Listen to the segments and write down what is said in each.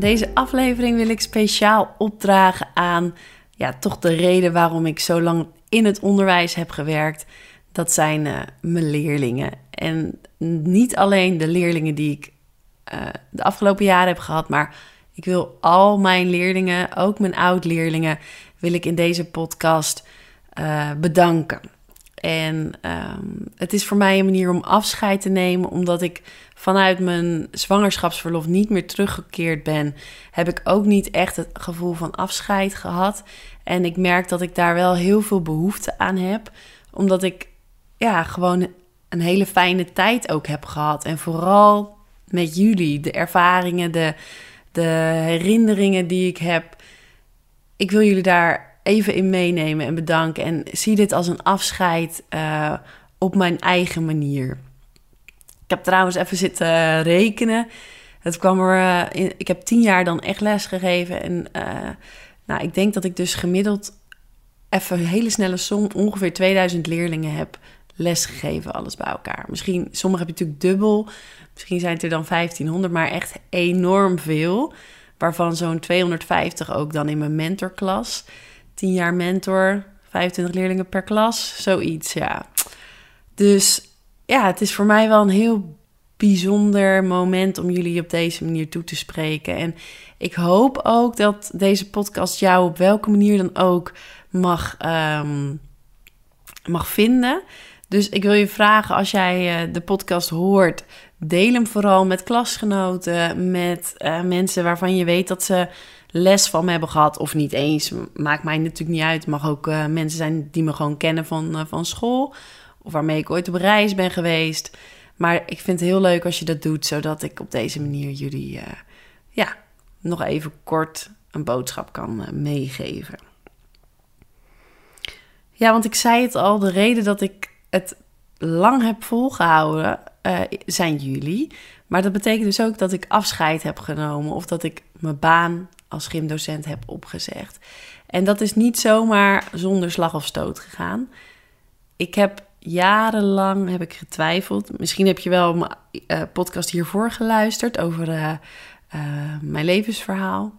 Deze aflevering wil ik speciaal opdragen aan ja, toch de reden waarom ik zo lang in het onderwijs heb gewerkt. Dat zijn uh, mijn leerlingen. En niet alleen de leerlingen die ik uh, de afgelopen jaren heb gehad, maar ik wil al mijn leerlingen, ook mijn oud-leerlingen, wil ik in deze podcast uh, bedanken. En um, het is voor mij een manier om afscheid te nemen, omdat ik vanuit mijn zwangerschapsverlof niet meer teruggekeerd ben, heb ik ook niet echt het gevoel van afscheid gehad. En ik merk dat ik daar wel heel veel behoefte aan heb, omdat ik ja, gewoon een hele fijne tijd ook heb gehad. En vooral met jullie, de ervaringen, de, de herinneringen die ik heb. Ik wil jullie daar even in meenemen en bedanken. En zie dit als een afscheid uh, op mijn eigen manier. Ik heb trouwens even zitten rekenen. Het kwam er. Uh, in, ik heb tien jaar dan echt les gegeven. En uh, nou, ik denk dat ik dus gemiddeld even een hele snelle som, ongeveer 2000 leerlingen heb lesgegeven, alles bij elkaar. Misschien, sommige heb je natuurlijk dubbel. Misschien zijn het er dan 1500, maar echt enorm veel. Waarvan zo'n 250 ook dan in mijn mentorklas. 10 jaar mentor, 25 leerlingen per klas, zoiets, ja. Dus ja, het is voor mij wel een heel bijzonder moment om jullie op deze manier toe te spreken. En ik hoop ook dat deze podcast jou op welke manier dan ook mag, um, mag vinden. Dus ik wil je vragen, als jij uh, de podcast hoort, deel hem vooral met klasgenoten, met uh, mensen waarvan je weet dat ze les van me hebben gehad. Of niet eens, maakt mij natuurlijk niet uit. Mag ook uh, mensen zijn die me gewoon kennen van, van school. Of waarmee ik ooit op reis ben geweest. Maar ik vind het heel leuk als je dat doet, zodat ik op deze manier jullie ja, nog even kort een boodschap kan meegeven. Ja, want ik zei het al, de reden dat ik het lang heb volgehouden, zijn jullie. Maar dat betekent dus ook dat ik afscheid heb genomen of dat ik mijn baan als gymdocent heb opgezegd. En dat is niet zomaar zonder slag of stoot gegaan. Ik heb jarenlang heb ik getwijfeld. Misschien heb je wel mijn uh, podcast hiervoor geluisterd over uh, mijn levensverhaal.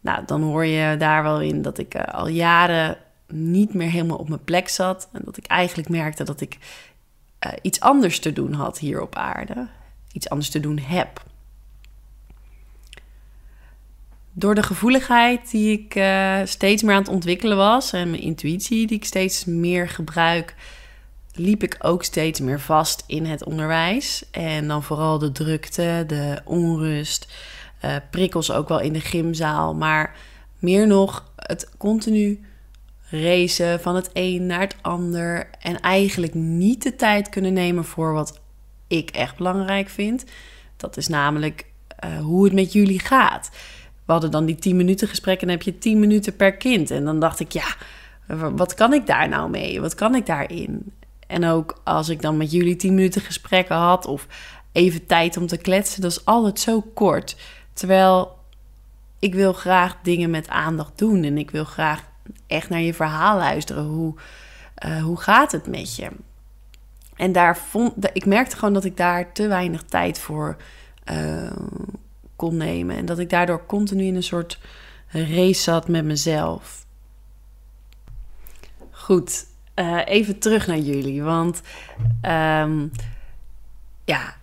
Nou, dan hoor je daar wel in dat ik al jaren niet meer helemaal op mijn plek zat. En dat ik eigenlijk merkte dat ik iets anders te doen had hier op aarde. Iets anders te doen heb. Door de gevoeligheid die ik uh, steeds meer aan het ontwikkelen was en mijn intuïtie die ik steeds meer gebruik, liep ik ook steeds meer vast in het onderwijs. En dan vooral de drukte, de onrust, uh, prikkels ook wel in de gymzaal. Maar meer nog het continu racen van het een naar het ander. En eigenlijk niet de tijd kunnen nemen voor wat ik echt belangrijk vind. Dat is namelijk uh, hoe het met jullie gaat. We hadden dan die 10 minuten gesprek en dan heb je 10 minuten per kind. En dan dacht ik, ja, wat kan ik daar nou mee? Wat kan ik daarin? En ook als ik dan met jullie 10 minuten gesprekken had of even tijd om te kletsen, dat is altijd zo kort. Terwijl ik wil graag dingen met aandacht doen en ik wil graag echt naar je verhaal luisteren. Hoe, uh, hoe gaat het met je? En daar vond ik merkte gewoon dat ik daar te weinig tijd voor uh, kon nemen. En dat ik daardoor continu in een soort race zat met mezelf. Goed, uh, even terug naar jullie. Want um, ja,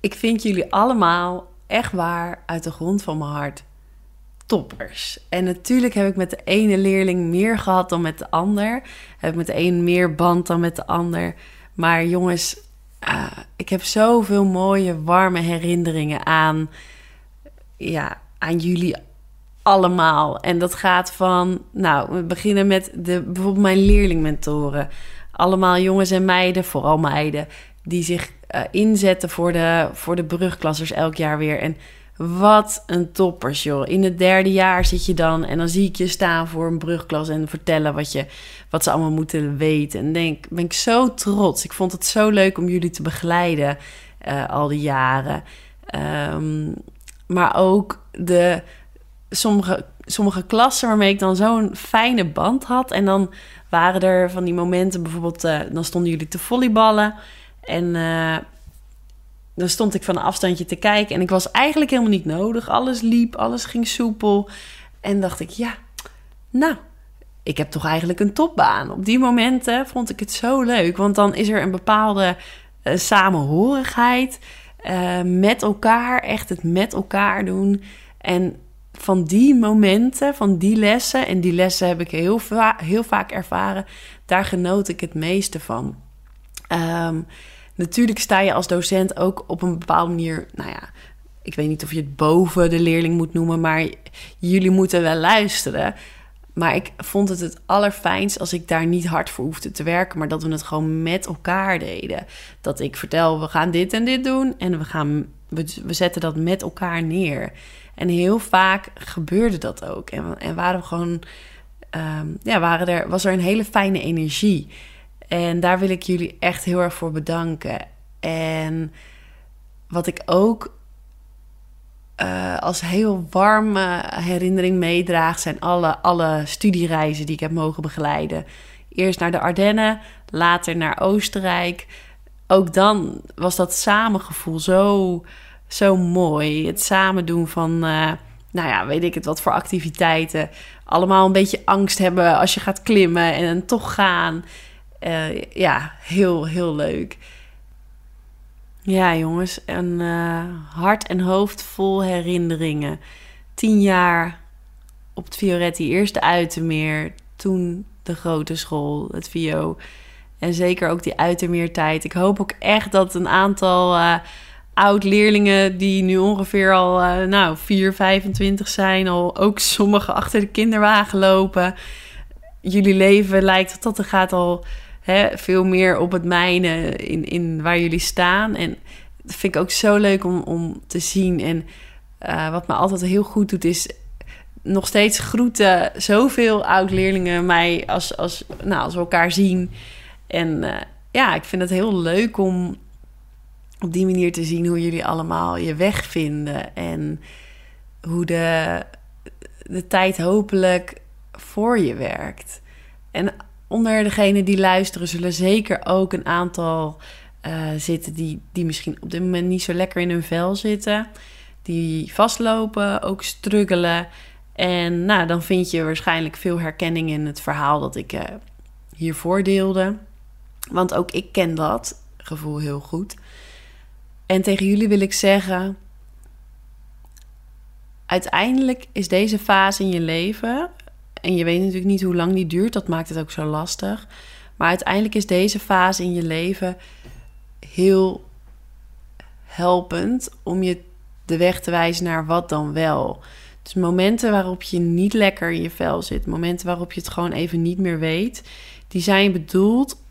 ik vind jullie allemaal echt waar uit de grond van mijn hart toppers. En natuurlijk heb ik met de ene leerling meer gehad dan met de ander. Heb ik met de een meer band dan met de ander. Maar jongens, uh, ik heb zoveel mooie, warme herinneringen aan, ja, aan jullie allemaal. En dat gaat van, nou, we beginnen met de, bijvoorbeeld mijn leerlingmentoren. Allemaal jongens en meiden, vooral meiden, die zich uh, inzetten voor de, voor de brugklassers elk jaar weer. En wat een toppers, joh. In het derde jaar zit je dan en dan zie ik je staan voor een brugklas en vertellen wat, je, wat ze allemaal moeten weten. En denk, ben ik zo trots. Ik vond het zo leuk om jullie te begeleiden uh, al die jaren. Um, maar ook de sommige, sommige klassen waarmee ik dan zo'n fijne band had. En dan waren er van die momenten, bijvoorbeeld, uh, dan stonden jullie te volleyballen. En uh, dan stond ik van een afstandje te kijken. En ik was eigenlijk helemaal niet nodig. Alles liep, alles ging soepel. En dacht ik, ja, nou, ik heb toch eigenlijk een topbaan. Op die momenten vond ik het zo leuk. Want dan is er een bepaalde uh, samenhorigheid. Uh, met elkaar, echt het met elkaar doen. En van die momenten, van die lessen, en die lessen heb ik heel, heel vaak ervaren, daar genoot ik het meeste van. Um, natuurlijk sta je als docent ook op een bepaalde manier, nou ja, ik weet niet of je het boven de leerling moet noemen, maar jullie moeten wel luisteren. Maar ik vond het het allerfijnst als ik daar niet hard voor hoefde te werken, maar dat we het gewoon met elkaar deden. Dat ik vertel, we gaan dit en dit doen en we, gaan, we, zetten dat met elkaar neer. En heel vaak gebeurde dat ook. En, en waren we gewoon, um, ja, waren er, was er een hele fijne energie. En daar wil ik jullie echt heel erg voor bedanken. En wat ik ook uh, als heel warme herinnering meedraag, zijn alle, alle studiereizen die ik heb mogen begeleiden. Eerst naar de Ardennen, later naar Oostenrijk. Ook dan was dat samengevoel zo, zo mooi. Het samen doen van, uh, nou ja, weet ik het, wat voor activiteiten. Allemaal een beetje angst hebben als je gaat klimmen en toch gaan. Uh, ja, heel, heel leuk. Ja, jongens, een uh, hart en hoofd vol herinneringen. Tien jaar op het Fioretti, eerst de Uitermeer, toen de grote school, het VO. En zeker ook die Uitermeertijd. Ik hoop ook echt dat een aantal uh, oud-leerlingen... die nu ongeveer al, uh, nou, 4, 25 zijn... al ook sommigen achter de kinderwagen lopen. Jullie leven lijkt dat het gaat al veel meer op het mijne in, in waar jullie staan. En dat vind ik ook zo leuk om, om te zien. En uh, wat me altijd heel goed doet, is nog steeds groeten zoveel oud-leerlingen mij als, als, nou, als we elkaar zien. En uh, ja, ik vind het heel leuk om op die manier te zien hoe jullie allemaal je weg vinden. En hoe de, de tijd hopelijk voor je werkt. En onder degenen die luisteren zullen zeker ook een aantal uh, zitten die, die misschien op dit moment niet zo lekker in hun vel zitten. Die vastlopen, ook struggelen. En nou, dan vind je waarschijnlijk veel herkenning in het verhaal dat ik uh, hiervoor deelde. Want ook ik ken dat gevoel heel goed. En tegen jullie wil ik zeggen: uiteindelijk is deze fase in je leven en je weet natuurlijk niet hoe lang die duurt, dat maakt het ook zo lastig. Maar uiteindelijk is deze fase in je leven heel helpend om je de weg te wijzen naar wat dan wel. Dus momenten waarop je niet lekker in je vel zit, momenten waarop je het gewoon even niet meer weet, die zijn bedoeld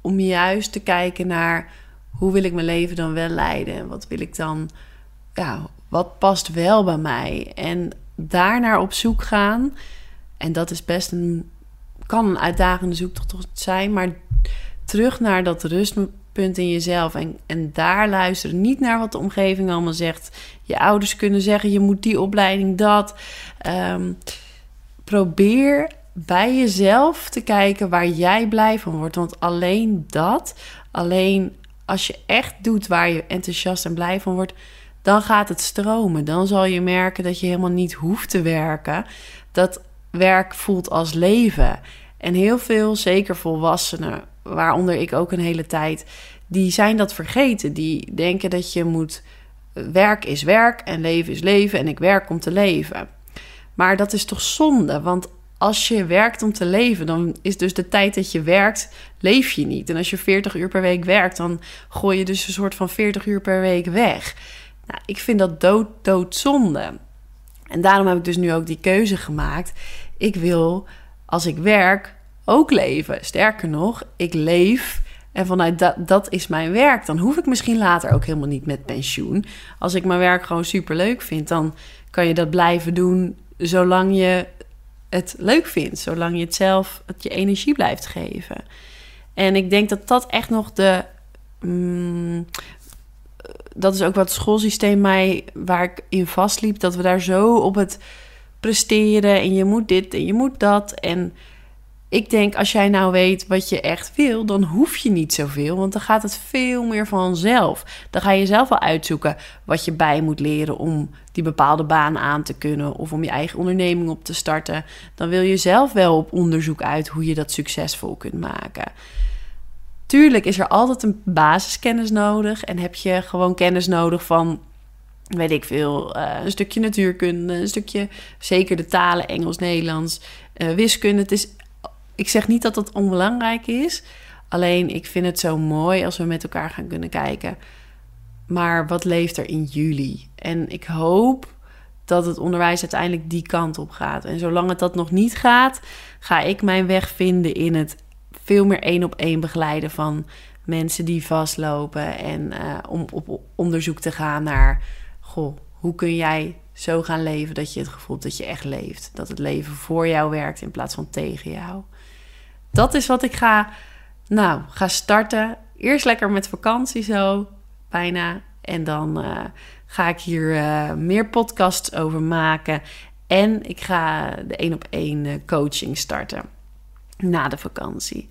om juist te kijken naar hoe wil ik mijn leven dan wel leiden en wat wil ik dan, ja, wat past wel bij mij en daarnaar op zoek gaan en dat is best een, kan een uitdagende zoektocht zijn, maar terug naar dat rustpunt in jezelf en, en daar luisteren. Niet naar wat de omgeving allemaal zegt. Je ouders kunnen zeggen, je moet die opleiding, dat. Um, probeer bij jezelf te kijken waar jij blij van wordt. Want alleen dat, alleen als je echt doet waar je enthousiast en blij van wordt, dan gaat het stromen. Dan zal je merken dat je helemaal niet hoeft te werken. Dat werk voelt als leven. En heel veel, zeker volwassenen, waaronder ik ook een hele tijd, die zijn dat vergeten. Die denken dat je moet werk is werk en leven is leven en ik werk om te leven. Maar dat is toch zonde, want als je werkt om te leven, dan is dus de tijd dat je werkt, leef je niet. En als je 40 uur per week werkt, dan gooi je dus een soort van 40 uur per week weg. Nou, ik vind dat dood, doodzonde. En daarom heb ik dus nu ook die keuze gemaakt. Ik wil, als ik werk, ook leven. Sterker nog, ik leef en vanuit dat, dat is mijn werk. Dan hoef ik misschien later ook helemaal niet met pensioen. Als ik mijn werk gewoon super leuk vind, dan kan je dat blijven doen zolang je het leuk vindt. Zolang je het zelf, het je energie blijft geven. En ik denk dat dat echt nog de. Mm, dat is ook wat het schoolsysteem mij, waar ik in vastliep, dat we daar zo op het presteren en je moet dit en je moet dat. En ik denk, als jij nou weet wat je echt wil, dan hoef je niet zoveel, want dan gaat het veel meer vanzelf. Dan ga je zelf wel uitzoeken wat je bij moet leren om die bepaalde baan aan te kunnen of om je eigen onderneming op te starten. Dan wil je zelf wel op onderzoek uit hoe je dat succesvol kunt maken. Tuurlijk is er altijd een basiskennis nodig en heb je gewoon kennis nodig van weet ik veel, uh, een stukje natuurkunde, een stukje zeker de talen Engels, Nederlands, uh, wiskunde. Het is ik zeg niet dat dat onbelangrijk is. Alleen ik vind het zo mooi als we met elkaar gaan kunnen kijken. Maar wat leeft er in jullie? En ik hoop dat het onderwijs uiteindelijk die kant op gaat. En zolang het dat nog niet gaat, ga ik mijn weg vinden in het veel meer één op één begeleiden van mensen die vastlopen. En uh, om op onderzoek te gaan naar, goh, hoe kun jij zo gaan leven dat je het gevoel dat je echt leeft. Dat het leven voor jou werkt in plaats van tegen jou dat is wat ik ga, nou, ga starten. Eerst lekker met vakantie zo, bijna. En dan uh, ga ik hier uh, meer podcasts over maken. En ik ga de één op één coaching starten na de vakantie.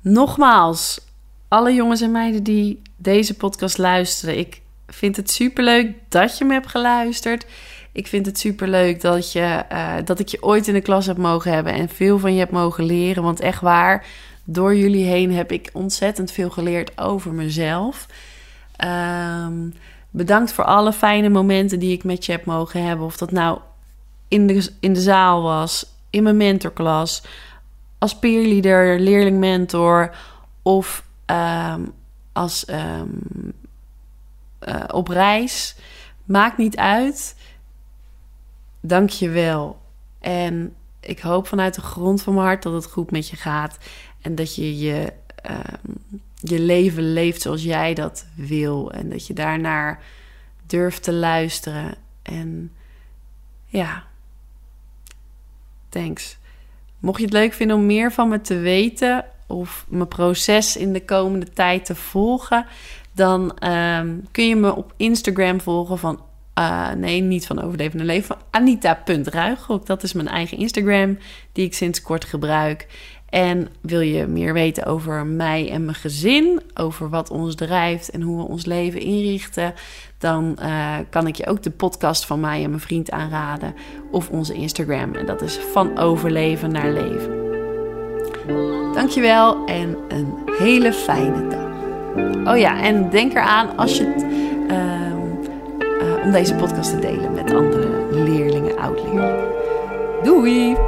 Nogmaals, alle jongens en meiden die deze podcast luisteren, ik vind het superleuk dat je me hebt geluisterd. Ik vind het super leuk dat, je, uh, dat ik je ooit in de klas heb mogen hebben en veel van je heb mogen leren. Want echt waar, door jullie heen heb ik ontzettend veel geleerd over mezelf. Um, bedankt voor alle fijne momenten die ik met je heb mogen hebben. Of dat nou in de, in de zaal was, in mijn mentorklas, als peerleader, leerling-mentor of um, als um, uh, op reis. Maakt niet uit dank je wel. En ik hoop vanuit de grond van mijn hart dat het goed met je gaat. En dat je je, um, je leven leeft zoals jij dat wil. En dat je daarnaar durft te luisteren. En ja, thanks. Mocht je het leuk vinden om meer van me te weten of mijn proces in de komende tijd te volgen, dan um, kun je me op Instagram volgen van uh, nee, niet van Overlevende Leven. Anita.ruigrok. Dat is mijn eigen Instagram die ik sinds kort gebruik. En wil je meer weten over mij en mijn gezin, over wat ons drijft en hoe we ons leven inrichten, dan uh, kan ik je ook de podcast van mij en mijn vriend aanraden of onze Instagram. En dat is van overleven naar leven. Dankjewel en een hele fijne dag. Oh ja, en denk eraan als je het. Uh, om deze podcast te delen met andere leerlingen, oud-leerlingen. Doei!